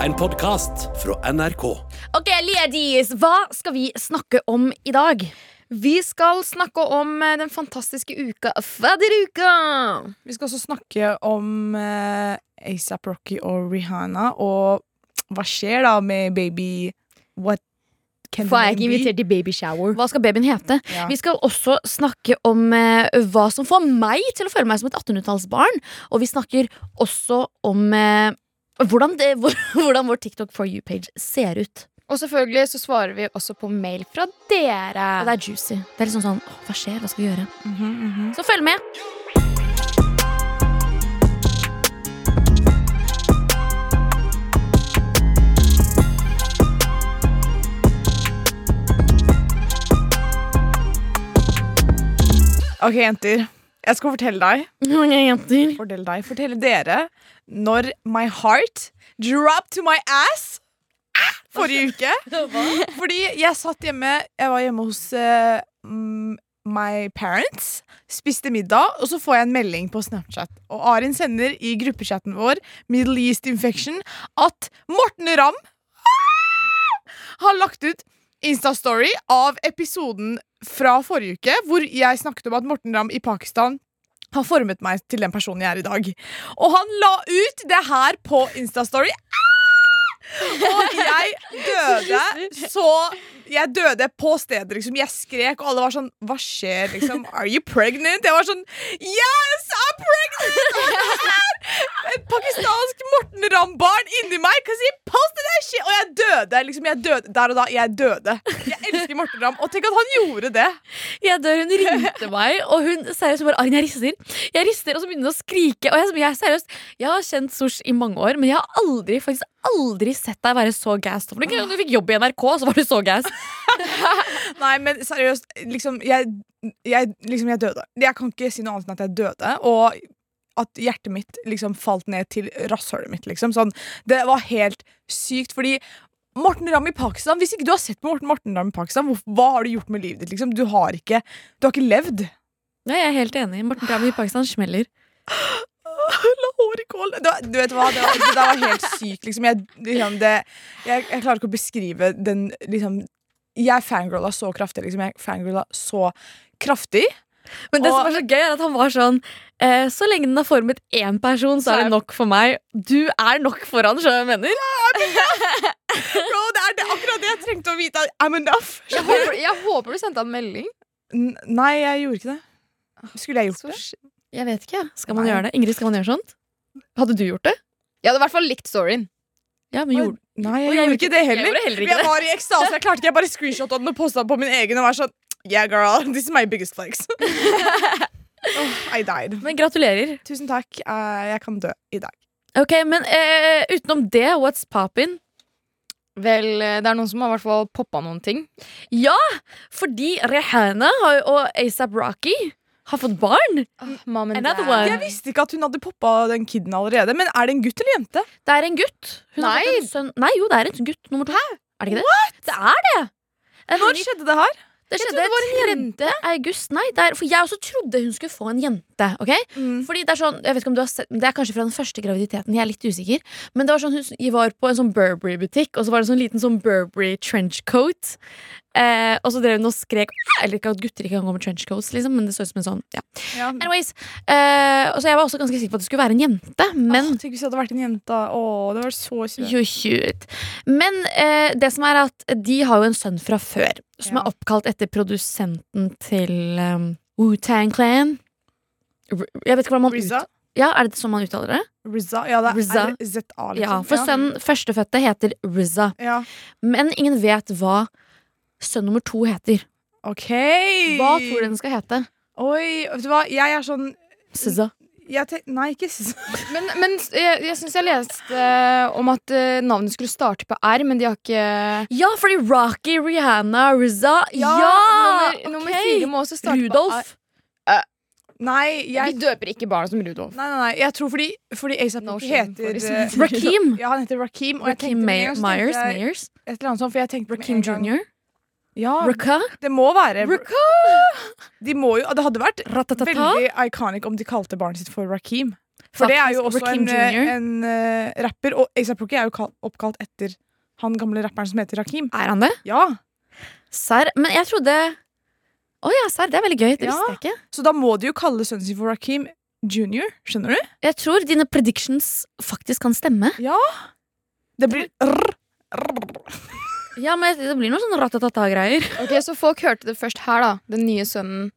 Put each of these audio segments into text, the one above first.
En podkast fra NRK. Ok, ladies, hva skal vi snakke om i dag? Vi skal snakke om eh, den fantastiske uka Fadderuka. Vi skal også snakke om uh, ASAP Rocky og Rihanna, og hva skjer da med baby What can the For jeg name ikke be? invitert til babyshower. Hva skal babyen hete? Ja. Vi skal også snakke om eh, hva som får meg til å føle meg som et 1800-tallsbarn. Og vi snakker også om eh, hvordan, det, hvordan vår TikTok for you-page ser ut. Og selvfølgelig så svarer vi også på mail fra dere. Og det er juicy. Det er liksom sånn å, Hva skjer? Hva skal vi gjøre? Mhm, mhm. Så følg med. Ok, jenter. Jeg skal fortelle deg, Mange jenter. fortelle deg, fortelle dere når my heart dropped to my ass ah, forrige uke. Fordi jeg satt hjemme Jeg var hjemme hos mm, my parents. Spiste middag, og så får jeg en melding på Snapchat. Og Arin sender i gruppechatten vår Middle East Infection at Morten Ramm ah, har lagt ut Insta-story av episoden fra forrige uke, hvor jeg snakket om at Morten Ramm i Pakistan har formet meg til den personen jeg er i dag. Og han la ut det her på Insta-story. Og jeg døde så Jeg døde på stedet, liksom. Jeg skrek, og alle var sånn Hva skjer, liksom? Are you pregnant? Jeg var sånn Yes, I'm pregnant! Et pakistansk Morten Ramm-barn inni meg. Cause he posted that shit Og jeg døde. liksom, jeg døde Der og da. Jeg døde. Jeg elsker Morten Ramm. Og tenk at han gjorde det. Jeg dør, Hun ringte meg, og hun seriøst bare Arin, jeg rister. Jeg rister, Og så begynner hun å skrike. Og jeg, jeg, seriøst, jeg har kjent Sosh i mange år, men jeg har aldri faktisk aldri sett deg være så gassed. Når du fikk jobb i NRK, så var du så gassed. Nei, men seriøst, liksom jeg, jeg, liksom jeg døde. Jeg kan ikke si noe annet enn at jeg døde. Og at hjertet mitt liksom falt ned til rasshølet mitt. Liksom. Sånn, det var helt sykt, fordi Morten Ramm i Pakistan Hvis ikke du har sett Morten, Morten Ramm i Pakistan, hva har du gjort med livet ditt? Liksom? Du, har ikke, du har ikke levd. Nei, jeg er helt enig. Morten Ramm i Pakistan smeller. Lahore kål det var, Du vet hva, det var, det var helt sykt. Liksom. Jeg, liksom, det, jeg, jeg klarer ikke å beskrive den liksom, Jeg fangirla så kraftig. Liksom. Jeg fangirla så kraftig. Men det Og- som er så gøy, er at han var sånn eh, Så lenge den har formet én person, så er det nok for meg. Du er nok for han, skjønner du hva jeg mener? Bro, det er det, akkurat det jeg trengte å vite. I'm enough. Jeg håper, jeg håper du sendte han melding. N nei, jeg gjorde ikke det. Skulle jeg gjort det? Jeg vet ikke. Skal man Nei. gjøre det? Ingrid, skal man gjøre sånt? Hadde du gjort det? Jeg hadde i hvert fall likt storyen. Ja, men gjorde Nei, jeg jeg, gjorde ikke det heller. Jeg, heller ikke Jeg var i ekstase. Jeg klarte ikke. Jeg bare screenshotta den og posta på min egen. Og var sånn Yeah, girl, this is my biggest flex. oh, I died. Men gratulerer. Tusen takk. Uh, jeg kan dø i dag. Ok, Men uh, utenom det, what's poppin? Vel, eh, det er noen som har i hvert fall poppa noen ting. Ja, fordi Rihanna og ASAP Rocky har fått barn. Mom and Another dad. one. Jeg visste ikke at hun hadde poppa den kiden allerede. Men er det en gutt eller jente? Det er en gutt. Hun har Nei. fått en sønn. Nei, jo, det er en gutt nummer to. Er det ikke det? Det er det. En Når ny- skjedde det her? Det Jeg skjedde trodde det var en 3. august. Nei, det er, for jeg også trodde hun skulle få en jente. Ok? Mm. Fordi Det er sånn, jeg vet ikke om du har sett, det er kanskje fra den første graviditeten. Jeg er litt usikker. Men det var sånn, hun var på en sånn Burberry-butikk, og så var det en sånn liten sånn Burberry trenchcoat. Eh, og så drev hun og skrek Eller ikke at gutter ikke kan gå med trenchcoats, liksom, men det så ut som en sånn. ja. Ja. Anyways, eh, og så Jeg var også ganske sikker på at det skulle være en jente, men Åh, Tenk hvis det hadde vært en jente. Åh, det var så kjøt cute. Men eh, det som er at de har jo en sønn fra før, som Ja. er oppkalt etter produsenten til um, Wu-Tang Clan. Jeg vet ikke hvordan man Riza? ut- Ja, Er det sånn man uttaler det? Rizza? Ja, det er RZA, liksom. Ja, For sønnen førstefødte heter Rizza. Ja. Men ingen vet hva sønn nummer to heter. OK. Hva tror du den skal hete? Oi, vet du hva? Jeg er sånn Sizza. jeg Nei, ikke s- Men, men jeg, jeg syns jeg leste uh, om at uh, navnet skulle starte på R, men de har ikke Ja, fordi Rocky, Rihanna, Rizza Ja! nummer, nummer fire må også starte Rudolf. På R. jeg Vi døper ikke barna som Rudolf. Nei, nei, nei, jeg tror fordi, fordi ASAP No heter Rakeem. eh, Ja, han heter Rakeem. Så Myers. jeg Myers. Et eller annet sånt, for jeg tenkte Rakeem Rakim Jr. Ja, Raka. det må være Raka. de må jo, Det hadde vært Ratatata. veldig iconic om de kalte barnet sitt for Rakeem. For det er jo også Rakim en, eh, Jr.. en uh, rapper, og ASAP Rocky er jo oppkalt etter han gamle rapperen som heter Rakeem. Er han det? Ja, Serr? Men jeg trodde Å ja, serr. Det er veldig gøy. Det Ja. visste jeg ikke. Så da må de jo kalle sønnen sin for Rakeem Junior. Skjønner du? Jeg tror dine predictions faktisk kan stemme. Ja. Det blir rr, rr. Ja, men Det blir noen sånne ratatata-greier. Ok, Så folk hørte det først her, da. Den nye sønnen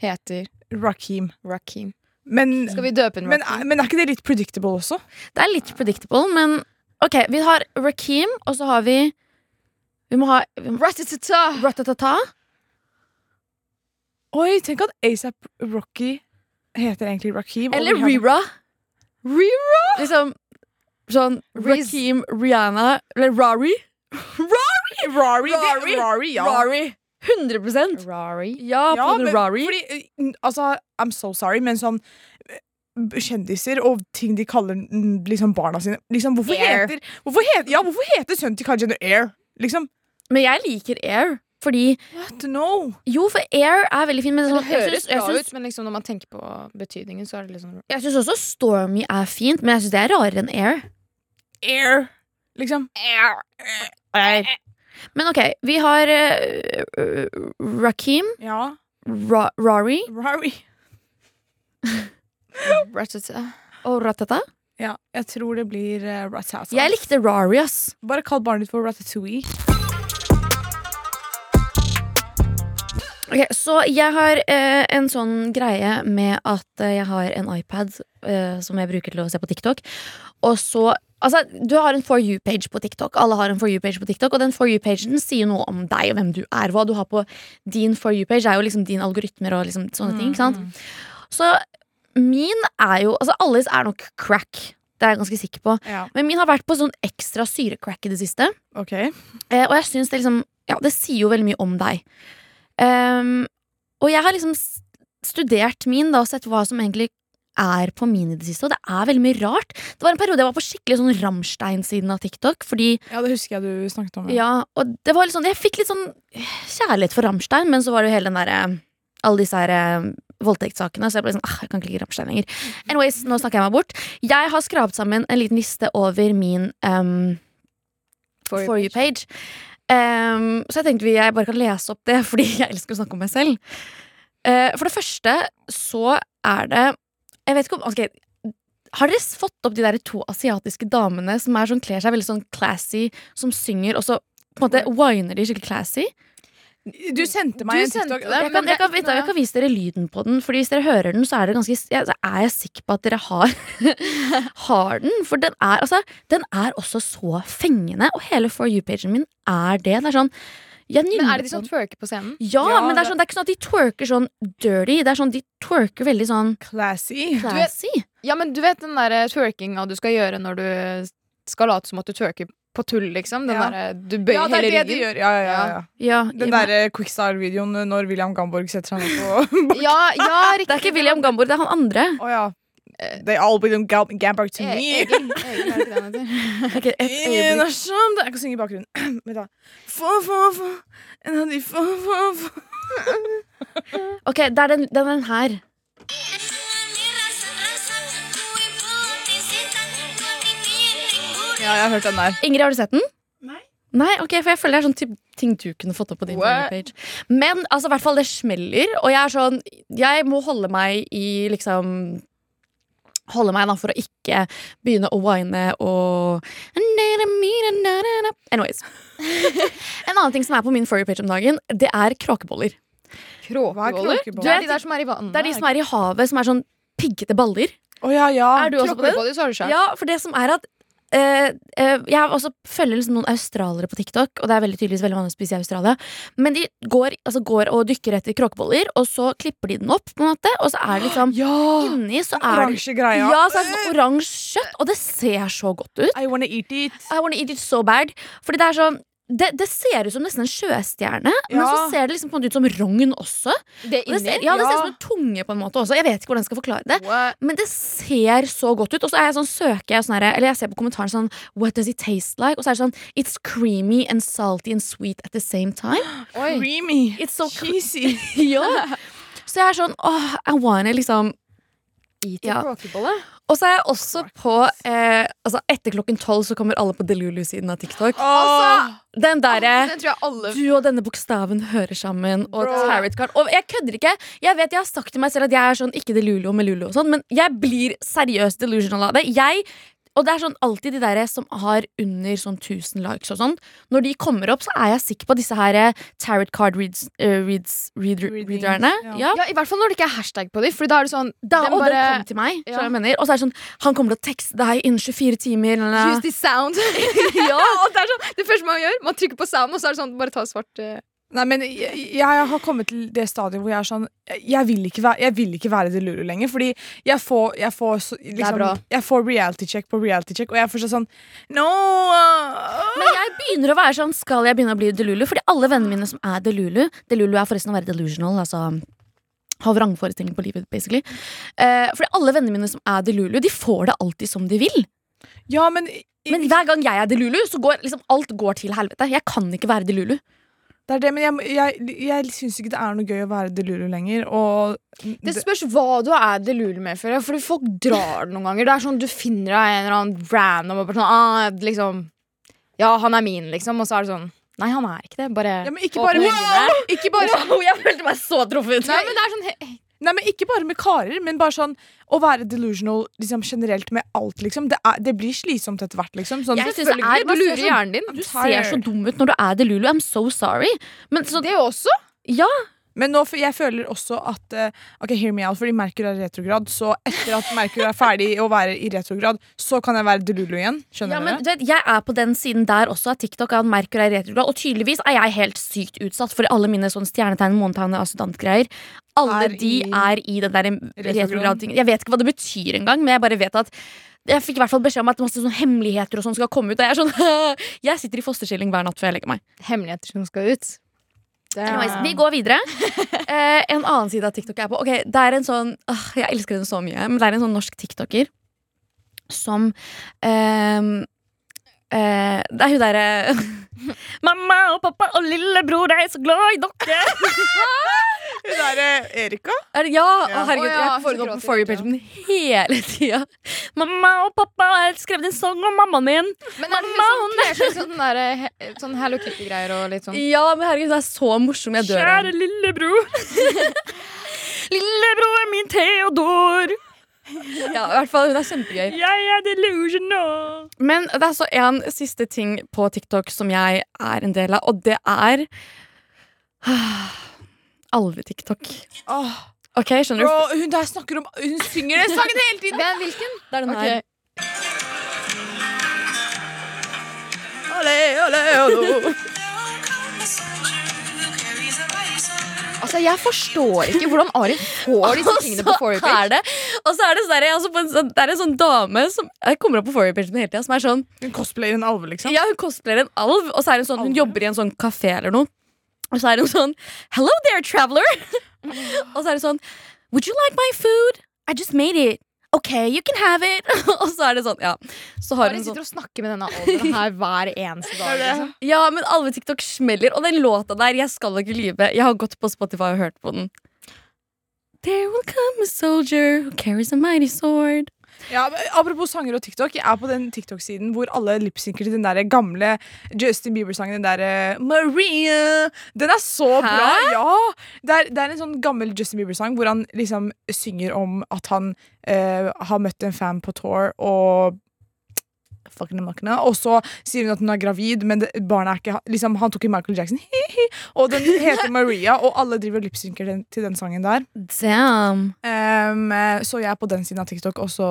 heter Rakeem. Rakeem. Men, Skal vi døpe den men, men er ikke det litt predictable også? Det er litt predictable, men OK. Vi har Rakeem, og så har vi Vi må ha Ratatata! Ratatata. Oi, tenk at ASAP Rocky heter egentlig Rakim. Eller Rira. Rira. Liksom sånn Rakeem, Rihanna Eller Rari. Rari! Rari. Rari, ja. Rari. 100% Rari. Ja, på Ja, men, Rari. fordi, altså, I'm so sorry, men sånn eh, Kjendiser og ting de kaller liksom barna sine liksom, hvorfor, heter, hvorfor, heter, ja, hvorfor heter sønnen til Jenner Air? Liksom, Men jeg liker Air. Fordi what? No. Jo, for Air er veldig fin, men Det sånn, det høres bra ut, men liksom når man tenker på betydningen, så er det liksom jeg syns også Stormy er fint, men jeg syns det er rarere enn Air. Air. Liksom. Air. Men OK, vi har uh, eh, Rakim, Ja. Ra Rari Rari. ratata. og Ratata. Ja, jeg tror det blir uh, Ratata. Jeg likte Rari, ass. Bare kall barnet ditt for Ratatouille. Ok, så jeg har eh, en sånn greie med at eh, jeg har en iPad eh, som jeg bruker til å se på TikTok. Og så Altså, du har en For you-page på TikTok. Alle har en For you-page på TikTok, og den For you-pagen sier noe om deg og hvem du er. Hva du har på din For you-page, er jo liksom din algoritmer og liksom sånne ting. ikke sant? Så min er jo Altså, alles er nok crack. Det er jeg ganske sikker på. Ja, Men min har vært på sånn ekstra syrecrack i det siste. ok. Eh, og jeg syns det liksom Ja, det sier jo veldig mye om deg. Ehm, og jeg har liksom studert min da og sett hva som egentlig er på min i det siste, og det er veldig mye rart. Det var en periode jeg var på skikkelig sånn Ramstein-siden av TikTok, fordi Ja, det husker jeg du snakket om. ja, og det var litt sånn Jeg fikk litt sånn kjærlighet for Ramstein, men så var det jo hele den derre alle disse her eh, voldtektssakene, så jeg ble sånn ah, Jeg kan ikke like Ramstein lenger. Anyways, nå snakker jeg meg bort. Jeg har skrapt sammen en liten liste over min ehm, For you-page. Ehm, så jeg tenkte vi jeg bare kan lese opp det, fordi jeg elsker å snakke om meg selv. Uh, for det første så er det Jeg vet ikke om okay, Har dere fått opp de der to asiatiske damene som er sånn, kler seg veldig sånn classy, som synger, og så på en måte winer de skikkelig classy? Du sendte meg Du en TikTok. det. Jeg kan, jeg, kan, jeg kan vise dere lyden på den, Fordi hvis dere hører den, så er, det ganske, jeg, er jeg sikker på at dere har, har den. For den er, altså, den er også så fengende, og hele For you-pagen min er det. Det er sånn jeg Men er det de som den. twerker på scenen? Ja, Ja, men det er, sånn, det er ikke sånn at de twerker sånn dirty. Det er sånn, De twerker veldig sånn Classy. classy. Ja, men du vet den der twerkinga du skal gjøre når du skal late som at du twerker på tull, liksom? Den Ja. Der, du bøyer Ja, det er hele det de gjør. Ja, ja, ja, ja. Ja, Den derre quickstyle-videoen når William Gamborg setter seg ned på Ja, ja, riktig. Det er ikke William Gamborg, det er han andre. Å ja. They all Gam Gamborg to Eh, me. Egil. Er det ikke det han heter? Er Jeg kan synge i bakgrunnen. Vent, da. Få, få, få. En av de få, få, få. Ok, det er den, den, den her. Ja, jeg har hørt den der. Ingrid, har du sett den? Nei. Nei, ok, for jeg føler det er sånn typ, ting du kunne fått opp på din page. Men altså, i hvert fall det smeller, og jeg er sånn Jeg må holde meg i liksom Holde meg da for å ikke begynne å whine og Anyways. En annen ting som er på min For you-page om dagen, det er kråkeboller. Er Kråkeboller? Det er de der som er i vannet. Det er de som er i havet, som er sånn piggete baller. Oh, ja, ja. Er du også på den? Kråkeboller, så har du skjørt. Ja, for det som er at eh, eh, Jeg også følger liksom noen australiere på TikTok, og det er veldig tydeligvis veldig vanlig å spise i Australia. Men de går, altså, går og dykker etter kråkeboller, og så klipper de den opp, på en måte, og så er det liksom Ja! Inni så er Oransje greia. ja, så er det sånn oransje kjøtt, og det ser så godt ut. I wanna eat it. I wanna eat it so bad. Fordi det er sånn det, det ser ut som nesten en sjøstjerne, men så ser det liksom på en måte ut som rogn også. Det Og det ser, ja, det ser ut som en tunge på en måte også. Jeg vet ikke hvordan jeg skal forklare det. What? Men det ser så godt ut. Og så er jeg sånn, søker jeg sånn her, Eller jeg ser på kommentaren sånn What does it taste like? Og så er det sånn It's creamy and salty and sweet at the same time. Oi. Creamy. It's so cheesy. ja. Så jeg er sånn Åh, I wanna liksom Eat Ja. kråkebolle. Og så er jeg også på eh, Altså Etter klokken tolv så kommer alle på Delulu-siden av TikTok. Altså, Den derre jeg alle du og denne bokstaven hører sammen. Og tarot card Og jeg kødder ikke. Jeg vet jeg har sagt til meg selv at jeg er sånn ikke Delulu og Melulu, og sånn men jeg blir seriøst delusional av det. Jeg og det er sånn alltid de der som har under sånn 1000 likes og sånn. Når de kommer opp, så er jeg sikker på disse her eh, tarot card reads, uh, reads read, Readings, readerne. ja. Ja. Ja, I hvert fall når det ikke er hashtag på dem. For da er det sånn Da, den og bare- den kom til meg. Ja. jeg mener. Og så er det sånn Han kommer til å tekste deg innen 24 timer. Eller, Use this sound. ja, og det er sånn Det første man gjør, man trykker på sound, og så er det sånn Bare ta svart eh. Nei, men jeg, jeg har kommet til det stadiet hvor jeg er sånn Jeg vil ikke være, jeg vil ikke være Delulu lenger. Fordi jeg får, jeg får, så, liksom, jeg får reality check på reality check, og jeg er fortsatt sånn No! Men jeg begynner å være sånn Skal jeg begynne å bli Delulu? Fordi alle vennene mine som er Delulu Delulu er forresten å være delusional. Altså ha vrangforestilling på livet, basically. Eh, fordi alle vennene mine som er Delulu, de får det alltid som de vil. Ja, men, Men hver gang jeg er Delulu, så går liksom alt går til helvete. Jeg kan ikke være Delulu. Det er det, men jeg, jeg, jeg syns ikke det er noe gøy å være Delulu lenger. Det spørs hva du er delulu med, føler jeg. Fordi folk drar det noen ganger. Det er sånn Du finner deg en eller annen random og bare sånn ah, liksom Ja, han er min, liksom. Og så er det sånn Nei, han er ikke det. Bare ja, men ikke bare, øynene. ikke bare sånn Wow, jeg følte meg så truffet. Nei, men det er sånn he- Nei, men Ikke bare med karer, men bare sånn å være delusional liksom, generelt med alt. liksom Det, er, det blir slitsomt etter hvert. liksom sånn, Jeg synes det er- du lurer hjernen din. Du ser så dum ut når du er Delulu. I'm so sorry. Men så, Det også. ja, Men nå, jeg føler også at eh, Ok, hear me out, fordi Merkur er retrograd. Så etter at Merkur er ferdig å være i retrograd, så kan jeg være Delulu igjen. Skjønner Ja, men dere? du vet, Jeg er på den siden der også av TikTok at Merkur er retrograd. Og tydeligvis er jeg helt sykt utsatt for alle mine sånn stjernetegn, månetegn og ascendantgreier. Alle Er de i- er i den der Retrograd. retrograd-tingen. Jeg vet ikke hva det betyr engang, men jeg bare vet at jeg fikk i hvert fall beskjed om at masse sånn hemmeligheter og sånn skal komme ut. Og jeg er sånn Jeg sitter i fosterstilling hver natt før jeg legger meg. Hemmeligheter som skal ut. Anyways, vi går videre. Eh, en annen side av TikTok er på. Ok, det er en sånn åh, Jeg elsker den så mye, men det er en sånn norsk tiktoker som ehm, eh, Det er hun derre Mamma og pappa og lillebror er så glad i dere. Hun derre Erika? Er det, ja, Ja. Å, herregud, Å, ja, jeg opp på For you-pagen hele tida. Mamma og pappa jeg har skrevet en sang om mammaen min. Men er det hun som kler sånn, der, sånn Hello Kitty-greier og litt sånn? Ja, men herregud, det er så morsom. Jeg dør av den. lillebror. Lillebror min Theodor. Ja, i hvert fall, Hun er kjempegøy. Jeg er delusional. Men det er så en siste ting på TikTok som jeg er en del av, og det er Alve-TikTok. Oh. Ok, skjønner bro, du? hun der snakker om Hun synger den sangen hele tiden! Hvem, hvilken? Det er den okay. her. Ole, ole, ole. Altså, Jeg forstår ikke hvordan Arin får disse tingene på For Og så er page. det, og så er det, sånn er også på en sånn, det er en sånn dame som Jeg kommer opp på For you-pagen hele tida, som er sånn Hun cosplayer en alv, liksom. Ja, hun cosplayer en alv, og så er hun sånn hun jobber i en sånn kafé eller noe. Og så er hun sånn Hello there, traveler! og så er hun sånn Would you like my food? I just made it. Ok, you can have it. og så er det sånn, ja. Så har Bare hun sånn sitter og snakker med denne alderen her hver eneste dag. Liksom. Ja, men alle TikTok smeller. Og den låta der, jeg skal ikke lyve. Jeg har gått på Spotify og hørt på den. There will come a soldier who carries a mighty sword. Ja, apropos sanger og TikTok. Jeg er på den TikTok-siden hvor alle lipsynker til den der gamle Justin Bieber-sangen. Den derre Maria. Den er så Hæ? bra! Ja! Det er, det er en sånn gammel Justin Bieber-sang hvor han liksom synger om at han eh, har møtt en fan på tour og. Og så sier hun at hun er gravid, men det, barnet er ikke liksom, Han tok i Michael Jackson. Hi-hi. Og den heter Maria, og alle driver lipsynker til den sangen der. Damn. Um, så jeg er på den siden av TikTok, også,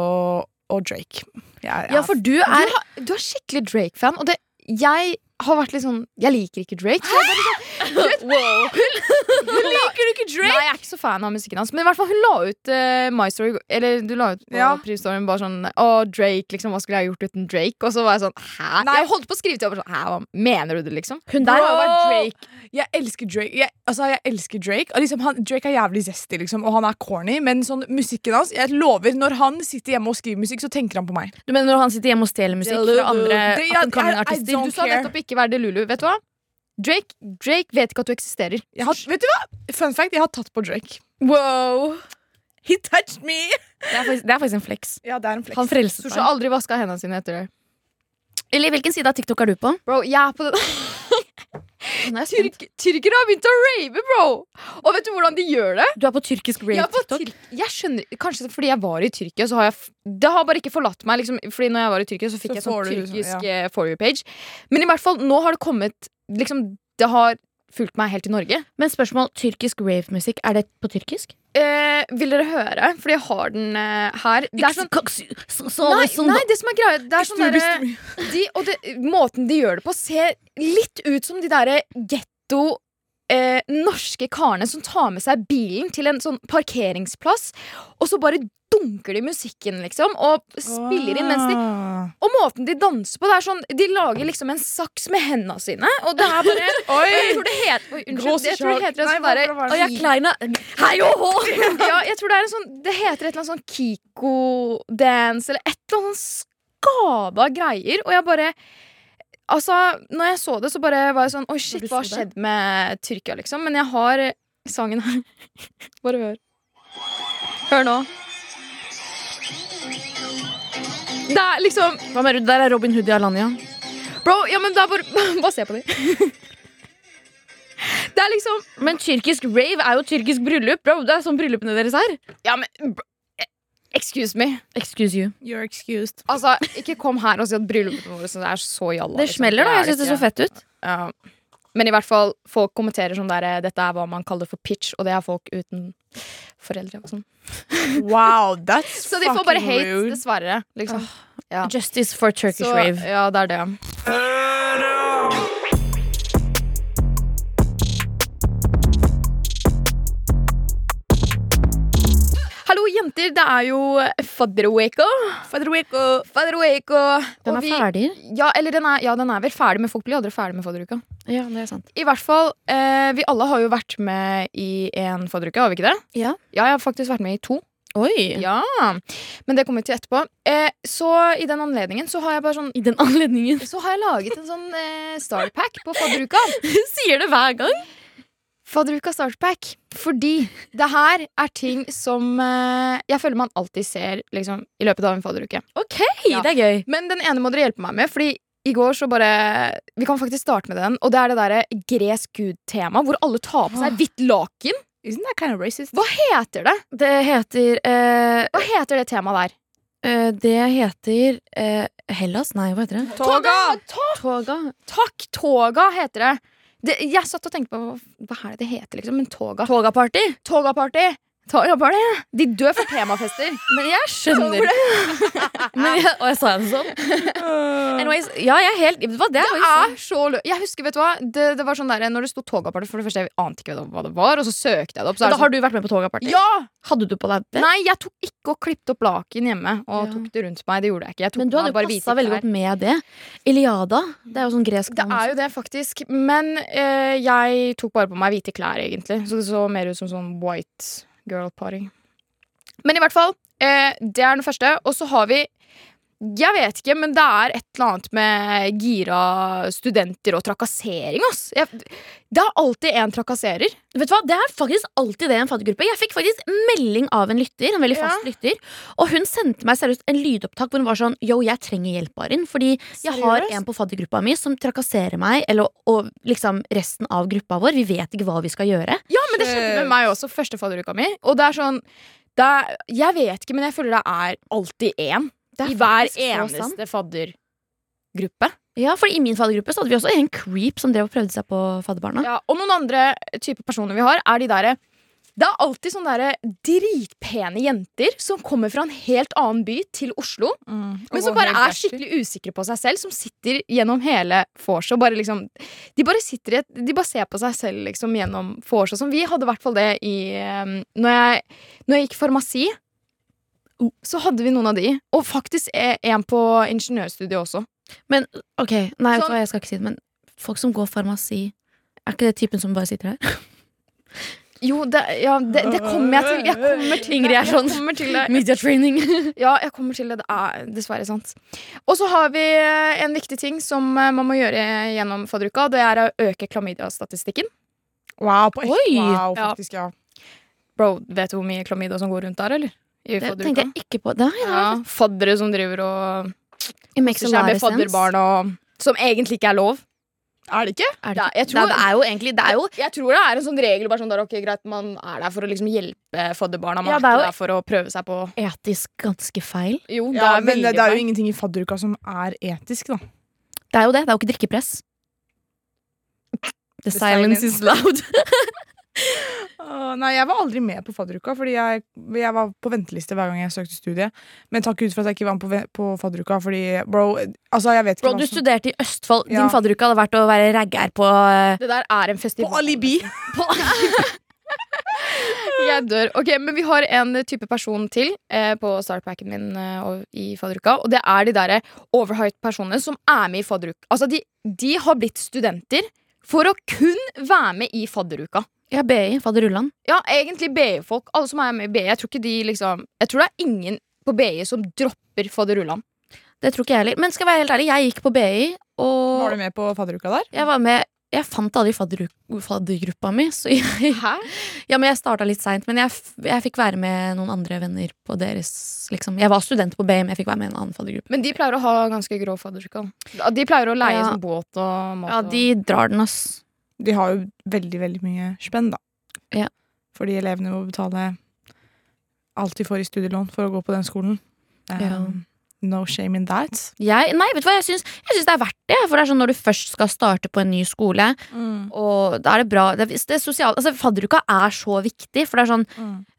og Drake. Jeg, Ja, for du Du, er har, du er skikkelig Drake-fan, og det, jeg har vært litt sånn Jeg liker ikke Drake. Så jeg bare hun Liker du ikke Drake? Nei, jeg er ikke så fan av musikken hans. Men i hvert fall hun la ut uh, My Story Eller du la ut på Ja. Privstoryen bare sånn Å, Drake, liksom, hva skulle jeg gjort uten Drake? Og så var jeg sånn Hæ? Nei. Jeg holdt på å skrive til henne sånn Hæ, hva mener du det, liksom? Hun der har vært Drake. Jeg elsker Drake. Jeg, altså, jeg elsker Drake. Liksom, han, Drake er jævlig zesty, liksom, og han er corny, men sånn musikken hans Jeg lover, når han sitter hjemme og skriver musikk, så tenker han på meg. Du mener når han sitter hjemme og stjeler musikk fra andre up and artister? Du sa nettopp ikke være Delulu. Vet du hva? Drake, Drake vet ikke at du eksisterer. Jeg har, vet du hva? Fun fact, jeg har tatt på Drake. Wow. He touched me! Det er faktisk, det er faktisk en flex. Ja, det er en flex. Han har meg. aldri vaska hendene sine etter det. Eller hvilken side av TikTok er du på? Bro, jeg er på den jeg. Tyrk Tyrkere har begynt å rave, bro! Og vet du hvordan de gjør det? Du er på tyrkisk Jeg, på rave-TikTok? Tyrk jeg skjønner Kanskje fordi jeg var i Tyrkia, så har jeg Det har bare ikke forlatt meg. Liksom, fordi når jeg var i Tyrkia, så fikk Så jeg sånn liksom- tyrkisk eh, for you-page. Men i hvert fall, nå har det kommet Liksom, det har fulgt meg helt til Norge. Men spørsmål, tyrkisk rave-musikk, er det på tyrkisk? Eh, vil dere høre? Fordi jeg har den eh, her. Det er sånn Nei, nei, det som er greia Det er sånn derre de, Og det, måten de gjør det på, ser litt ut som de derre getto eh, norske karene som tar med seg bilen til en sånn parkeringsplass, og så bare dunker de musikken, liksom, og spiller inn mens de. Og måten de danser på, det er sånn De lager liksom en saks med hendene sine, og det er bare Oi! Jeg tror det heter Oi, unnskyld. Jeg tror det heter en sånn derre Og jeg kleina Hei og hå! ja, jeg tror det er en sånn Det heter et eller annet sånn Kiko-dance eller et eller annet sånn skada greier. Og jeg bare Altså, når jeg så det, så bare var jeg sånn Oi, shit, hva har skjedd med Tyrkia, liksom? Men jeg har sangen her. bare hør. Hør nå. Det er liksom Hva mener du? Der er Robin Hood i Alanya. Bro, ja, men det er bare Bare se på dem. det er liksom Men tyrkisk rave er jo tyrkisk bryllup, bro. Det er sånn bryllupene deres er. Ja, men bro, Excuse me. Excuse you. You're excused. Altså, ikke kom her og si at bryllupet vårt er så jalla. Det liksom. smeller, da. Jeg syns det så fett ut. Ja. Men i hvert fall, folk kommenterer sånn der Dette er hva man kaller for pitch, og det er folk uten foreldre og sånn. Wow, that's Så de får bare hate, rude. dessverre. Liksom. Ja. Justice for Turkish Så, rave. ja, det er det. Jenter. Det er jo fadderuka. Federico. Fadderuka. Den er vi- ferdig. Ja, eller den er, ja, den er vel ferdig, men folk blir aldri ferdig med fadderuka. Ja, det er sant. I hvert fall, eh, Vi alle har jo vært med i en fadderuke, har vi ikke det? Ja. Ja, jeg har faktisk vært med i to. Oi! Ja, Men det kommer vi til etterpå. Eh, så i den anledningen så har jeg bare sånn I den anledningen. Så har jeg laget en sånn eh, starpack på fadderuka. Sier det hver gang. Fadderuka startpack. Fordi det her er ting som eh, jeg føler man alltid ser liksom, i løpet av en fadderuke. Ok, Ja. det er gøy. Men den ene må dere hjelpe meg med, fordi i går så bare Vi kan faktisk starte med den, og det er det derre gresk gud-tema, hvor alle tar på seg hvitt laken. Isn't that kind of racist? Hva heter det? Det heter eh, Hva heter det temaet der? eh, Det heter eh, Hellas? Nei, hva heter det? Toga! Toga. Toga heter det. Det. Jeg satt og tenkte på hva, hva er det det heter, liksom. Men toga. Togaparty. Toga-party. Toga-party. De dør for temafester. Men jeg skjønner Men jeg, Og jeg sa det sånn. Anyways, ja, jeg er helt Det, var Det Det faktisk er så lø... Jeg husker, vet du hva det, det var sånn der, Når det sto Toga-party, for det første, jeg ante ikke hva det var, og så søkte jeg det opp. Så sånn. Da det har du vært med på Togaparty? sånn, ja! Hadde du på deg det? Nei, jeg tok ikke og klippet opp laken hjemme og Ja. tok det rundt meg. Det gjorde jeg ikke. Jeg Men du hadde jo bare passa veldig godt med det. Iliada. Det er jo sånn gresk Det er jo det, faktisk. Men øh, jeg tok bare på meg hvite klær, egentlig. Så det så mer ut som sånn white girl party. Men i hvert fall, eh, det er den første. Og så har vi Jeg vet ikke, men det er et eller annet med gira studenter og trakassering, ass. Jeg, det er alltid en trakasserer. Vet du hva, Det er faktisk alltid det i en faddergruppe. Jeg fikk faktisk melding av en lytter, en veldig fast lytter, og hun sendte meg seriøst en lydopptak hvor hun var sånn Yo, jeg trenger hjelp, Arin, fordi jeg har en på faddergruppa mi som trakasserer meg, eller, og liksom resten av gruppa vår. Vi vet ikke hva vi skal gjøre. Ja, men det skjedde med meg også, første fadderuka mi. Og det er sånn det er, Jeg vet ikke, men jeg føler det er alltid én. I hver eneste faddergruppe. Ja, for I min faddergruppe så hadde vi også en creep som drev og prøvde seg på fadderbarna. Ja, og noen andre typer personer vi har, er de derre Det er alltid sånne der dritpene jenter som kommer fra en helt annen by til Oslo, men som bare er skikkelig usikre på seg selv, som sitter gjennom hele vorset og bare liksom De bare sitter i et De bare ser på seg selv liksom gjennom vorset. Som vi hadde i hvert fall det i um, når, jeg, når jeg gikk farmasi. Så hadde vi noen av de, og faktisk en på ingeniørstudiet også. Men ok, nei, Sånn- jeg skal ikke si det, men folk som går farmasi Er ikke det typen som bare sitter her? Jo, det, ja, det, det kommer jeg til. Jeg kommer til Ingrid er sånn. Media training. Ja, jeg kommer til det. Det er dessverre sant. Og så har vi eh, en viktig ting som eh, man må gjøre gjennom fadderuka. Det er å øke klamydia-statistikken. Wow, på ekte. Wow, faktisk, Ja. ja. Bro, vet du hvor mye klamydia som går rundt der, eller? I Det tenkte jeg ikke på. Det, ja, Ja, faddere som driver og koser seg med fadderbarn og Som egentlig ikke er lov. Er det ikke? Er det, Ja, ikke? jeg tror- Nei, det er jo egentlig Det er jo Jeg tror det er en sånn regel bare sånn der, ok, greit, man er der for å liksom hjelpe fadderbarna. Man Ja, er det er ikke jo- der for å prøve seg på etisk ganske feil. Jo, det Ja, er men det, det er jo ingenting i fadderuka som er etisk, da. Det er jo det. Det er jo ikke drikkepress. The, The silence, silence. is loud. Åh, nei, jeg var aldri med på fadderuka, fordi jeg, jeg var på venteliste hver gang jeg søkte studie. Men takk ut for at jeg ikke var med på, på fadderuka, fordi bro Altså, jeg vet ikke Bro, du som studerte i Østfold. Ja. Din fadderuke hadde vært å være raggar på eh, Det der er en festival. På alibi! Jeg dør. Ok, Men vi har en type person til eh, på startpacken min eh, og- i fadderuka. Og det er de der overhyped personene som er med i fadderuka. Altså, de, de har blitt studenter for å kun være med i fadderuka. Ja, BI. Fadderullan. Ja, egentlig BI-folk. Alle som er med i BI. Jeg tror ikke de liksom Jeg tror det er ingen på BI som dropper fadderullan. Det tror ikke jeg heller. Men skal jeg være helt ærlig, jeg gikk på BI, og Var du med på fadderuka der? jeg var med Jeg fant aldri faddergruppa mi, så jeg Hæ? Ja, men jeg starta litt seint. Men jeg, jeg fikk være med noen andre venner på deres liksom. Jeg var student på BM, men jeg fikk være med i en annen faddergruppe. Men de pleier å ha ganske grå fadderuka. De pleier å leie Ja. sånn båt og mat. Ja, de drar den, ass. De har jo veldig, veldig mye spenn, da. Ja. Fordi elevene må betale alt de får i studielån for å gå på den skolen. Um, Ja. No shame in that. Jeg, nei, vet du hva, jeg syns, det er verdt det. For det er sånn når du først skal starte på en ny skole, og da er det bra det, det sosiale, altså, Fadderuka er så viktig, for det er sånn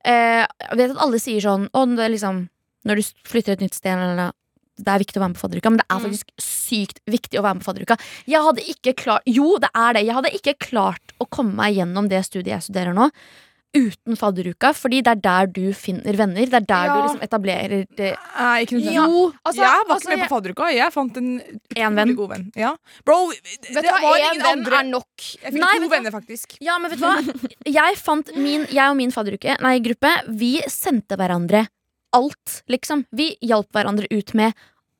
eh, Jeg vet at alle sier sånn Å, det er liksom Når du flytter et nytt sted, eller, det er viktig å være med på fadderuka, men det er Mm. faktisk sykt viktig å være med på fadderuka. Jeg hadde ikke klart Jo, det er det. Jeg hadde ikke klart å komme meg gjennom det studiet jeg studerer nå. Uten fadderuka, fordi det er der du finner venner. Det er der Ja. du liksom etablerer det. Nei, ikke. Jo, Altså, jeg var altså, ikke med på fadderuka. Jeg fant en utrolig god venn. Ja. Bro, det Vet det var ingen andre er nok. Jeg fikk Nei, to venner, faktisk. Ja, men vet du hva? Jeg fant min, jeg og min fadderuke, nei, gruppe, vi sendte hverandre alt, liksom. Vi hjalp hverandre ut med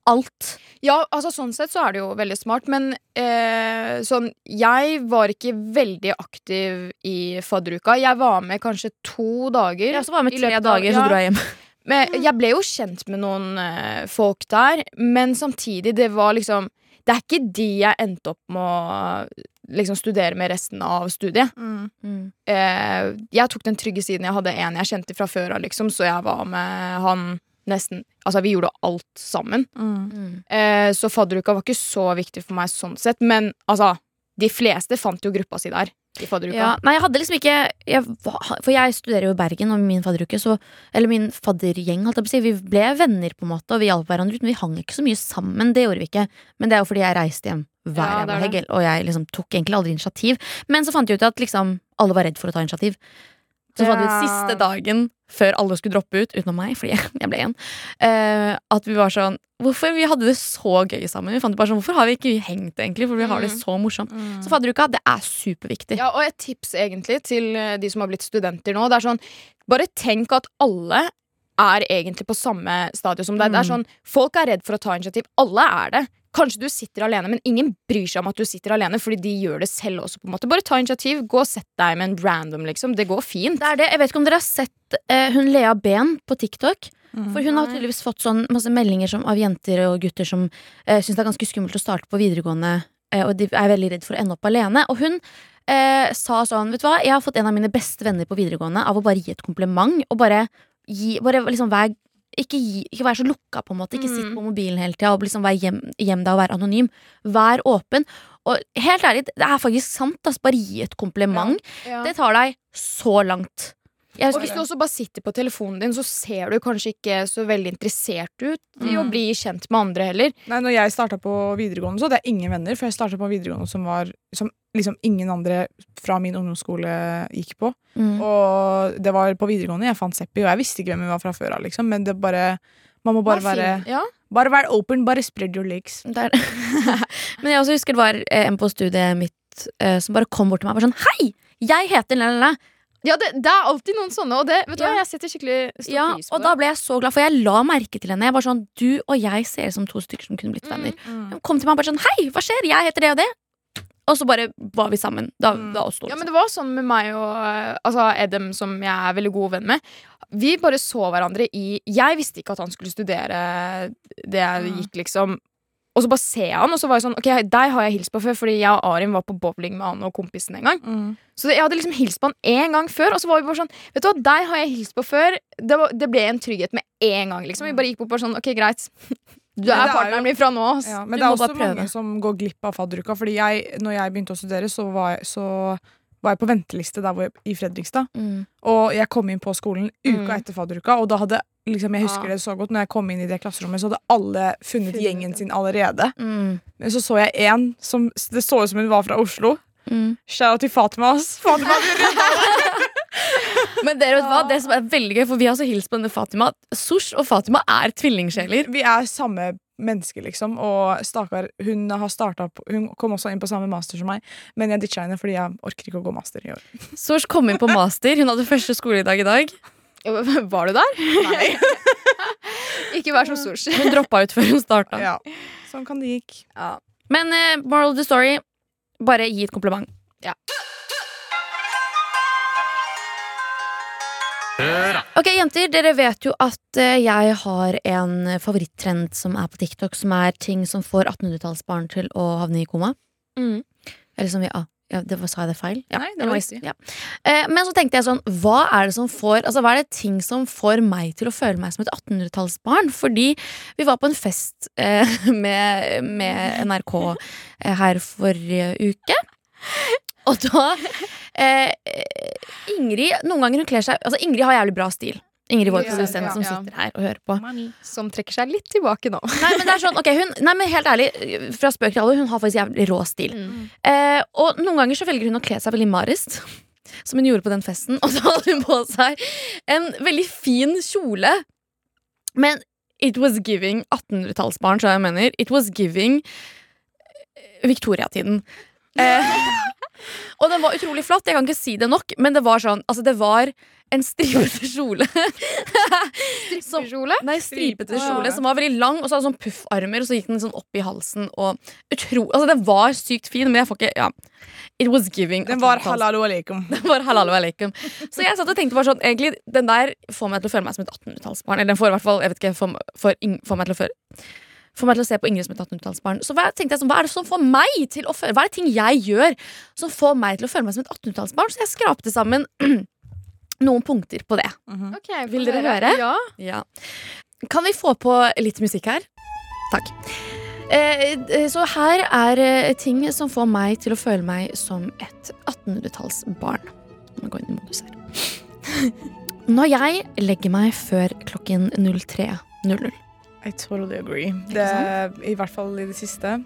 alt. Ja, altså sånn sett så er det jo veldig smart, men eh, sånn Jeg var ikke veldig aktiv i fadderuka. Jeg var med kanskje to dager. Jeg også var med tre dager, av- dager, så ja. dro jeg hjem. Men jeg ble jo kjent med noen eh, folk der, men samtidig, det var liksom Det er ikke de jeg endte opp med å liksom studere med resten av studiet. Mm. Eh, jeg tok den trygge siden jeg hadde en jeg kjente fra før av, liksom, så jeg var med han nesten Altså, vi gjorde alt sammen. Mm. Eh, så fadderuka var ikke så viktig for meg sånn sett, men altså De fleste fant jo gruppa si der. I fadderuka. Ja, nei, jeg hadde liksom ikke jeg, For jeg studerer jo i Bergen, og min fadderuke så, Eller min faddergjeng, holdt jeg på å si. Vi ble venner, på en måte, og vi hjalp hverandre ut, men vi hang ikke så mye sammen. Det gjorde vi ikke. Men det er jo fordi jeg reiste hjem hver Ja, jævla er og jeg liksom tok egentlig aldri initiativ. Men så fant jeg ut at liksom alle var redd for å ta initiativ. Så fant vi ut siste dagen før alle skulle droppe ut, utenom meg, fordi jeg, ble igjen, uh, at vi var sånn Hvorfor vi hadde det så gøy sammen? Vi fant bare sånn, Hvorfor har vi ikke hengt, egentlig? For vi har det Mm. så morsomt. Så fadderuka, det er superviktig. Ja, og et tips egentlig til eh, de som har blitt studenter nå. Det er sånn, Bare tenk at alle er egentlig på samme stadie som deg. Det er Mm. sånn, Folk er redd for å ta initiativ. Alle er det. Kanskje du sitter alene, men ingen bryr seg om at du sitter alene, fordi de gjør det selv også. på en måte Bare ta initiativ. Gå og sett deg med en random, liksom. Det går fint. Det er det. Jeg vet ikke om dere har sett eh, hun Lea Ben på TikTok. Mm. For hun har tydeligvis fått sånn masse meldinger som, av jenter og gutter som eh, syns det er ganske skummelt å starte på videregående, eh, og de er veldig redd for å ende opp alene. Og hun eh, sa sånn, vet du hva, jeg har fått en av mine beste venner på videregående av å bare gi et kompliment, og bare gi Bare liksom vær ikke, gi, ikke være så lukka, på en måte. Ikke sitt Mm. på mobilen hele tida og liksom være hjem, hjem deg og være anonym. Vær åpen. Og helt ærlig, det er faktisk sant. Altså, Bare gi et kompliment. Ja. Det tar deg så langt. Jeg Og hvis du også bare sitter på telefonen din, så ser du kanskje ikke så veldig interessert ut i å Mm. bli kjent med andre heller. Nei, når jeg starta på videregående, så hadde jeg ingen venner. For jeg starta på videregående som var Som liksom ingen andre fra min ungdomsskole gikk på. Mm. Og det var på videregående jeg fant Seppi, og jeg visste ikke hvem hun var fra før av, liksom. Men det bare Man må bare være ja. Bare være open, bare spread your legs. Men jeg også husker det var eh, en på studiet mitt eh, som bare kom bort til meg og var sånn Hei! Jeg heter la-la-la. Ja, det, det er alltid noen sånne, og det vet du Ja. hva, jeg setter skikkelig stor Ja, pris på og da ble jeg så glad, for jeg la merke til henne. Jeg var sånn, Du og jeg ser ut som to stykker som kunne blitt venner. Mm. Hun kom til meg og bare sånn Hei, hva skjer? Jeg heter det og det. og så bare var vi sammen. Da, Mm. da også. Ja, men det var sånn med meg og altså Edem, som jeg er veldig god venn med. Vi bare så hverandre i Jeg visste ikke at han skulle studere det jeg Mm. gikk, liksom. Og så bare ser jeg han, og så var jeg sånn Ok, deg har jeg hilst på før, fordi jeg og Arim var på bowling med han og kompisen en gang. Mm. Så jeg hadde liksom hilst på han én gang før, og så var vi bare sånn Vet du hva, deg har jeg hilst på før. Det, var, det ble en trygghet med en gang, liksom. Vi bare gikk bort bare sånn Ok, greit. Du er er partneren min fra nå. ass. Ja, men Du det er også mange som går glipp av fadderuka. Fordi jeg, når jeg begynte å studere, så var jeg, så var jeg på venteliste der jeg, i Fredrikstad. Mm. Og jeg kom inn på skolen uka Mm. etter fadderuka, og da hadde liksom, jeg husker det så godt Når jeg kom inn i det klasserommet, så hadde alle funnet gjengen sin allerede. Mm. Men så så jeg en som Det så ut som hun var fra Oslo. Mm. Shout til Fatima. ass. Fatima Men dere vet hva, det som er veldig gøy, for vi har også hilst på denne Fatima. Sosh og Fatima er tvillingsjeler. Vi er samme menneske, liksom. Og stakkar, hun har startet Hun kom også inn på samme master som meg, men jeg ditcha henne fordi jeg orker ikke å gå master i år. Sosh kom inn på master. Hun hadde første skoledag i dag. Var du der? Nei. Ikke vær så stor. Hun droppa ut før hun starta. Ja. Sånn kan det gikk. Men uh, moral of the story, bare gi et kompliment. Ja. Ok, jenter, dere vet jo at eh, jeg har en favorittrend som er på TikTok, som er ting som får 1800-tallsbarn til å havne i koma. Mm. Eller som vi ah, ja, det var, Sa jeg det feil? Ja, Nei, det var riktig. Ja. Eh, men så tenkte jeg sånn, hva er det som får Altså, hva er det ting som får meg til å føle meg som et 1800-tallsbarn? Fordi vi var på en fest eh, med, med NRK eh, her forrige uke. Og da eh, Ingrid Noen ganger hun kler seg Altså, Ingrid har jævlig bra stil. Ingrid, vår Ja, produsent, ja, som sitter her og hører på. Som trekker seg litt tilbake nå. Nei, men det er sånn, ok, hun, nei, men helt ærlig, fra spøk til alvor, hun har faktisk jævlig rå stil. Mm. Eh, og noen ganger så velger hun å kle seg veldig marist. Som hun gjorde på den festen. Og så hadde hun på seg en veldig fin kjole. Men it was giving 1800-tallsbarn, så jeg mener. It was giving eh, Victoria-tiden. Eh, og den var utrolig flott. Jeg kan ikke si det nok, men det var sånn Altså, det var en stripete kjole. Stripete Kjole? Nei, stripete kjole som var veldig lang, og så hadde sånn puffarmer, og så gikk den sånn opp i halsen. Og utro, altså Det var sykt fin, men jeg får ikke ja. It was giving. Den var 1800-talls- aleikum. Den var halalo aleikum. Så jeg satt og tenkte bare sånn Egentlig, den der får meg til å føle meg som et 1800-tallsbarn. Eller den får i hvert fall, jeg vet ikke, får, får, får meg til å føle Får meg til å se på Ingrid som et 1800-tallsbarn. Så tenkte jeg sånn, hva er det som får meg til å føle Hva er det ting jeg gjør som får meg til å føle meg som et 1800-tallsbarn? Så jeg skrapte sammen noen punkter på det. Ok, Vil dere høre? Ja. Ja. Kan vi få på litt musikk her? Takk. Eh, så her er eh, ting som får meg til å føle meg som et 1800-tallsbarn. Nå går jeg inn i modus her. Når jeg legger meg før klokken 03.00 I totally agree. Det, I hvert fall i det siste.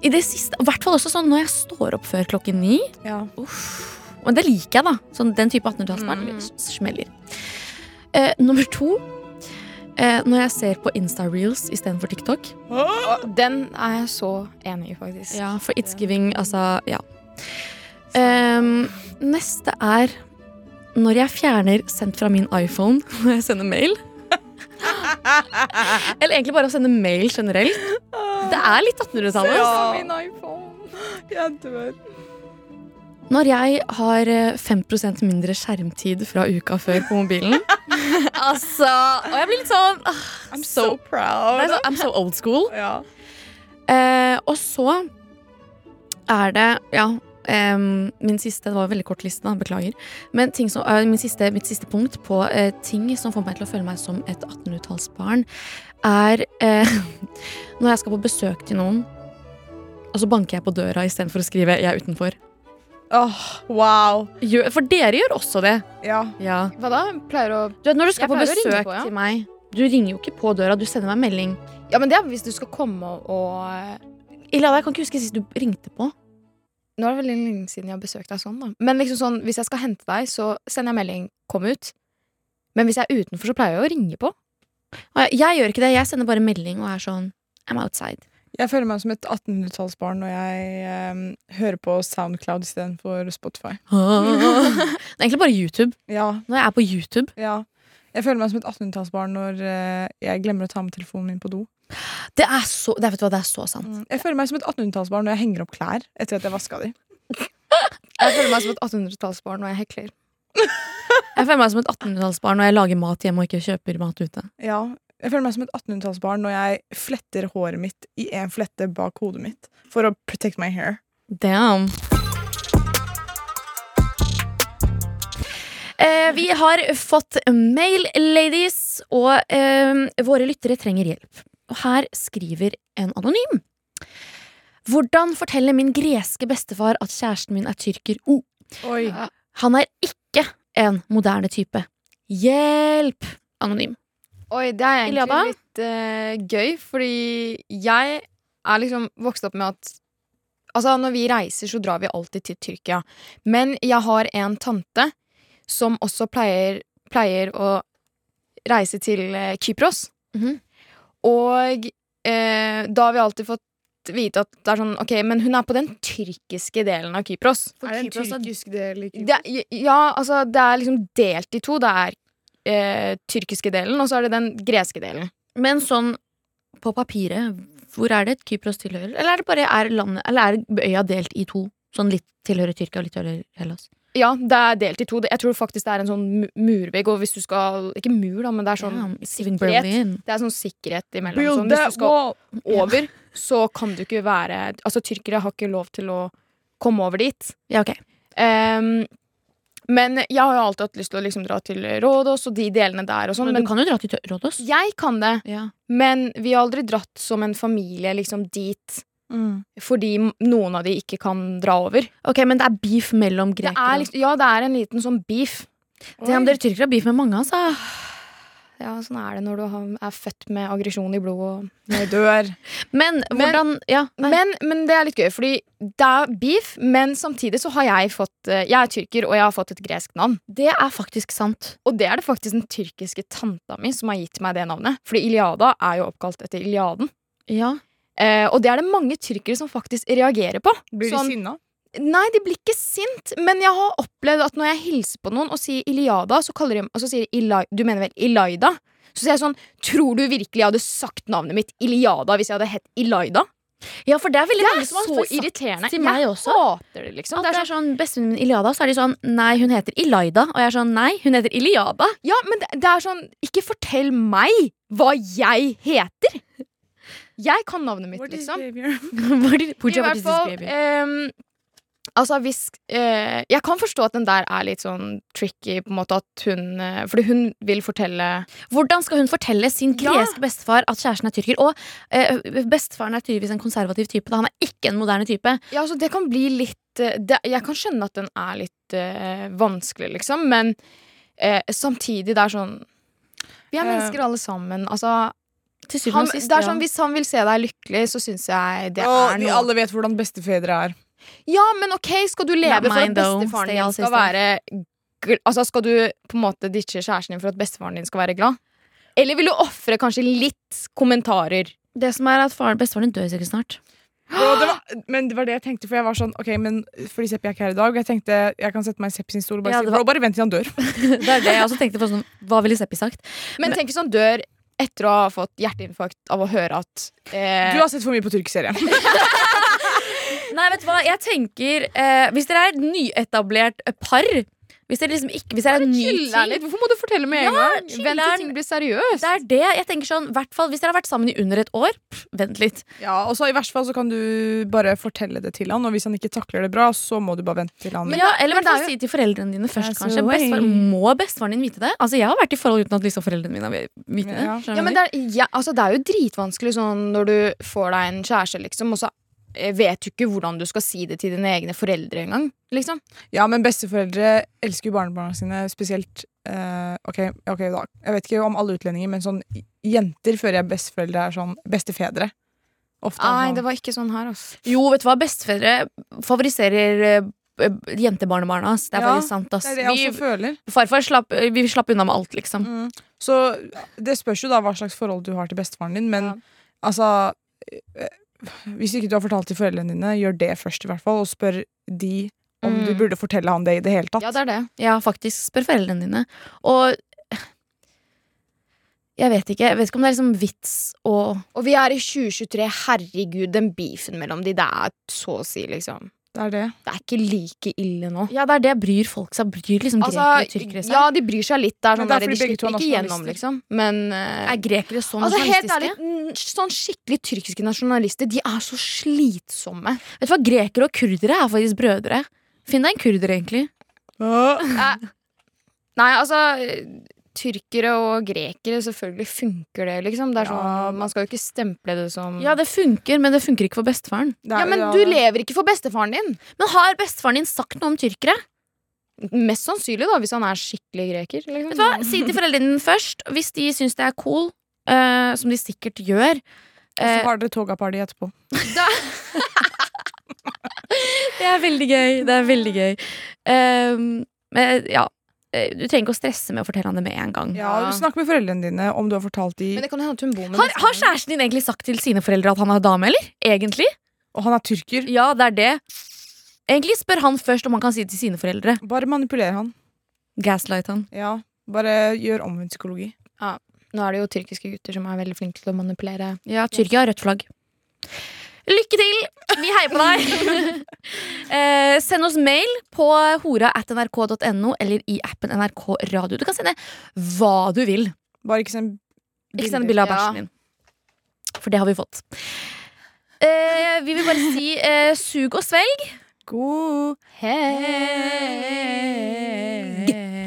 I det siste, i hvert fall også sånn når jeg står opp før klokken ni. Ja. Og det liker jeg, da. Sånn, den type 1800-tallsbarn Mm. smeller. Eh, nummer to eh, når jeg ser på Insta-reels istedenfor TikTok. Den er jeg så enig i, faktisk. Ja, for it's giving, altså, ja. Ehm, neste er når jeg fjerner sendt fra min iPhone når jeg sender mail. Eller egentlig bare å sende mail generelt. Det er litt 1800-tallet. Ja. Min iPhone. Jeg dør. Når jeg har eh, 5% mindre skjermtid fra uka før på mobilen. altså Og jeg blir litt sånn ah, I'm so, so proud. så, I'm so old school. Ja. Eh, og så er det Ja, em, min siste Det var en veldig kort liste, da, beklager. Men ting som, eh, min siste, mitt siste punkt på eh, ting som får meg til å føle meg som et 1800-tallsbarn, er eh, når jeg skal på besøk til noen, og så banker jeg på døra istedenfor å skrive 'jeg er utenfor'. Åh, wow. Gjør, for dere gjør også det. Ja. Ja. Hva da? Pleier å Du Når du skal Jeg på besøk på, ja. til meg, du ringer jo ikke på døra, du sender meg melding. Ja, men det er hvis du skal komme og, Ilada, Illa, jeg kan ikke huske sist du ringte på. Nå er det veldig lenge siden jeg har besøkt deg sånn, da. Men liksom sånn, hvis jeg skal hente deg, så sender jeg melding 'kom ut'. Men hvis jeg er utenfor, så pleier jeg å ringe på. Jeg, jeg gjør ikke det, jeg sender bare melding og er sånn I'm outside. Jeg føler meg som et 1800-tallsbarn når jeg um, hører på Soundcloud istedenfor Spotify. det er egentlig bare YouTube. Ja, Når jeg er på YouTube ja. Jeg føler meg som et 1800-tallsbarn når uh, jeg glemmer å ta med telefonen min på do. Det er så, det er, vet du hva, det er så sant. Mm. Jeg føler meg som et 1800-tallsbarn når jeg henger opp klær etter at jeg vaska de. Jeg føler meg som et 1800-tallsbarn når jeg hekler. Jeg føler meg som et 1800-tallsbarn når jeg lager mat hjemme og ikke kjøper mat ute. Ja, jeg føler meg som et 1800-tallsbarn når jeg fletter håret mitt i en flette bak hodet mitt for å protect my hair. Damn. Eh, vi har fått mail, ladies, og eh, våre lyttere trenger hjelp. Og her skriver en anonym. Hvordan forteller min greske bestefar at kjæresten min er tyrker? Oh, Oi. han er ikke en moderne type. Hjelp! Anonym. Oi, det er egentlig Iliada? litt uh, gøy, fordi jeg er liksom vokst opp med at Altså, når vi reiser, så drar vi alltid til Tyrkia. Men jeg har en tante som også pleier, pleier å reise til uh, Kypros. Mhm. Og uh, da har vi alltid fått vite at det er sånn Ok, men hun er på den tyrkiske delen av Kypros. Er det en Kypros er- tyrkisk del i Det, er- ja, altså, det er liksom delt i to. Det er eh, tyrkiske delen, og så er det den greske delen. Men sånn på papiret, hvor er det Kypros tilhører? Eller er det bare er landet, eller er øya delt i to? Sånn litt tilhører Tyrkia og litt tilhører Hellas? Ja, det er delt i to. Jeg tror faktisk det er en sånn murvegg, og hvis du skal Ikke mur, da, men det er sånn yeah, sikkerhet. Det er sånn sikkerhet imellom. Sånn, hvis du skal over, så kan du ikke være Altså, tyrkere har ikke lov til å komme over dit. Ja, ok. Ehm, men jeg har jo alltid hatt lyst til å liksom dra til Rådås og de delene der og sånn. Men, du kan jo dra til Rådås. jeg kan det. Ja. Men vi har aldri dratt som en familie liksom dit Mm. fordi noen av de ikke kan dra over. Ok, men det er beef mellom Det grekere. er liksom, ja, det er en liten sånn beef. Det dere tyrkere har beef med mange, altså. Ja, sånn er det når du har, er født med aggresjon i blodet. og- Når dør. Men hvordan Ja. Men, men det er litt gøy, fordi det er beef, men samtidig så har jeg fått eh, Jeg er tyrker, og jeg har fått et gresk navn. det er faktisk sant. Og det er det faktisk den tyrkiske tanta mi som har gitt meg det navnet. Fordi Iliada er jo oppkalt etter Iliaden. Ja. Eh, og det er det mange tyrkere som faktisk reagerer på. Blir de Sånn- sinna? Nei, de blir ikke sint, men jeg har opplevd at når jeg hilser på noen og sier Iliada, så kaller de Og så sier de Ili, du mener vel Ilaida? Så sier jeg sånn Tror du virkelig jeg hadde sagt navnet mitt Iliada hvis jeg hadde hett Ilaida? ja, for det er veldig Det mange som har irriterende. til meg jeg også. hater det, liksom. At Det er sånn, sånn, Bestevennen min Iliada, så er de sånn Nei, hun heter Ilaida. Og jeg er sånn Nei, hun heter Iliada. ja, men det, det er sånn Ikke fortell meg hva jeg heter! Jeg kan navnet mitt, liksom. I hvert fall? Altså hvis eh, Jeg kan forstå at den der er litt sånn tricky, på en måte at hun eh, Fordi hun vil fortelle Hvordan skal hun fortelle sin Ja. greske bestefar at kjæresten er tyrker? Og eh, bestefaren er tydeligvis en konservativ type. Da. Han er ikke en moderne type. Ja, altså det kan bli litt eh, det, Jeg kan skjønne at den er litt eh, vanskelig, liksom, men eh, samtidig, det er sånn Vi er mennesker alle sammen. Altså, han, sist. det er ja. sånn, hvis han vil se deg lykkelig, så syns jeg det Åh, er vi alle vet hvordan bestefedre er. Ja, men ok, skal du leve Not for at bestefaren din skal være Altså, skal du på en måte ditche kjæresten din for at bestefaren din skal være glad? Eller vil du ofre kanskje litt kommentarer? Det som er at faren, Bestefaren din dør sikkert snart. Ja, det var, men det var det jeg tenkte, for jeg var sånn Ok, men fordi Seppi er ikke her i dag. Og jeg tenkte jeg kan sette meg i Seppi sin stol og bare Ja, si var- Bare vent til han dør. Det er det jeg også tenkte på sånn, Hva ville Seppi sagt? Men tenk hvis han dør etter å ha fått hjerteinfarkt av å høre at eh, Du har sett for mye på tyrkserien. Nei, vet du hva, jeg tenker eh, Hvis dere er et nyetablert par Hvis dere liksom ikke Hvis dere er en ny litt. ting Hvorfor må du fortelle med en Ja, gang? Vent til ting blir seriøst. Det er det. Jeg tenker sånn, hvert fall Hvis dere har vært sammen i under et år, pff, vent litt. Ja, og så I verste fall så kan du bare fortelle det til han, og hvis han ikke takler det bra, så må du bare vente til han Men ja, eller i men hvert fall det si til foreldrene dine først, kanskje. Bestfaren Bestefar, må bestefaren din vite det? Altså, Jeg har vært i forhold uten at liksom foreldrene mine har vite det. Ja. Ja, men det er, ja, altså, det er jo dritvanskelig sånn når du får deg en kjæreste, liksom, og så eh, vet du ikke hvordan du skal si det til dine egne foreldre engang. Liksom. Ja, men besteforeldre elsker jo barnebarna sine spesielt uh, okay, ok da. Jeg vet ikke om alle utlendinger, men sånn jenter føler jeg besteforeldre er sånn bestefedre. Ofte. Nei, sånn- det var ikke sånn her, altså. Jo, vet du hva, bestefedre favoriserer uh, jentebarnebarna hans. Det er Ja, faktisk sant. Ass. Det er det jeg Vi, også føler. farfar slapp, eh, vi slapp unna med alt, liksom. Mm. Så det spørs jo da hva slags forhold du har til bestefaren din, men Ja. altså Hvis ikke du har fortalt til foreldrene dine, gjør det først, i hvert fall, og spør de om Mm. du burde fortelle han det i det hele tatt. Ja, det er det. Ja, faktisk. Spør foreldrene dine. Og Jeg vet ikke. Jeg vet ikke om det er liksom vits å Og vi er i 2023. Herregud, den beefen mellom de, det er så å si, liksom. Det er det. Det er ikke like ille nå. Ja, det er det bryr folk seg. Bryr liksom Altså, grekere og tyrkere seg? ja, de bryr seg litt. Det er sånn er der, de er slipper ikke gjennom, liksom. Men uh, Er grekere sånn altså, helt nasjonalistiske? ærlig, sånn skikkelig tyrkiske nasjonalister, de er så slitsomme. Vet du hva, Grekere og kurdere er faktisk brødre. Finn deg en kurder, egentlig. Nei, altså Tyrkere og grekere, selvfølgelig funker det, liksom. Det sånn. Man skal jo ikke stemple det som Ja, det funker, men det funker ikke for bestefaren. Er- Ja, men du lever ikke for bestefaren din. Men har bestefaren din sagt noe om tyrkere? Mest sannsynlig, da, hvis han er skikkelig greker. Liksom. Vet du hva, Si til foreldrene dine først. Hvis de syns det er cool, uh, som de sikkert gjør Og så eh, har dere toga-party etterpå. Det er veldig gøy. Det er veldig gøy. Uh, men ja. Eh, Du trenger ikke å stresse med å fortelle han det med en gang. Ja, Snakk med foreldrene dine om du har fortalt de Men det kan hende at hun bor med Har, har kjæresten din egentlig sagt til sine foreldre at han er dame, eller? Egentlig? Og han er tyrker. Ja, det er det. Egentlig spør han først om han kan si det til sine foreldre. Bare manipuler han. Gaslight han. Ja, Bare gjør omvendt psykologi. Nå er det jo tyrkiske gutter som er veldig flinke til å manipulere. Ja, Tyrkia har rødt flagg. Lykke til! Vi heier på deg! eh, send oss mail på hora at nrk.no eller i appen NRK Radio. Du kan sende hva du vil. Bare ikke send bilde av bæsjen din. For det har vi fått. Eh, vi vil bare si eh, sug og svelg. God Vet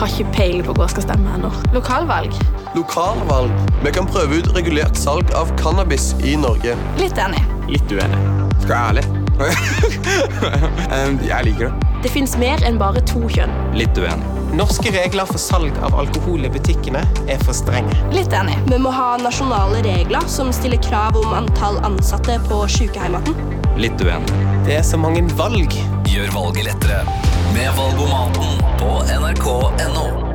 Har ikke peiling på hva jeg skal stemme ennå. Lokalvalg? Lokalvalg. Vi kan prøve ut regulert salg av cannabis i Norge. Litt enig. Litt uenig. Skal jeg være ærlig? Jeg liker det. Det fins mer enn bare to kjønn. Litt uenig. Norske regler for salg av alkohol i butikkene er for strenge. Litt enig. Vi må ha nasjonale regler som stiller krav om antall ansatte på sykehjemmene. Litt uenig. Det er så mange valg. Gjør valget lettere med Valgomaten på nrk.no.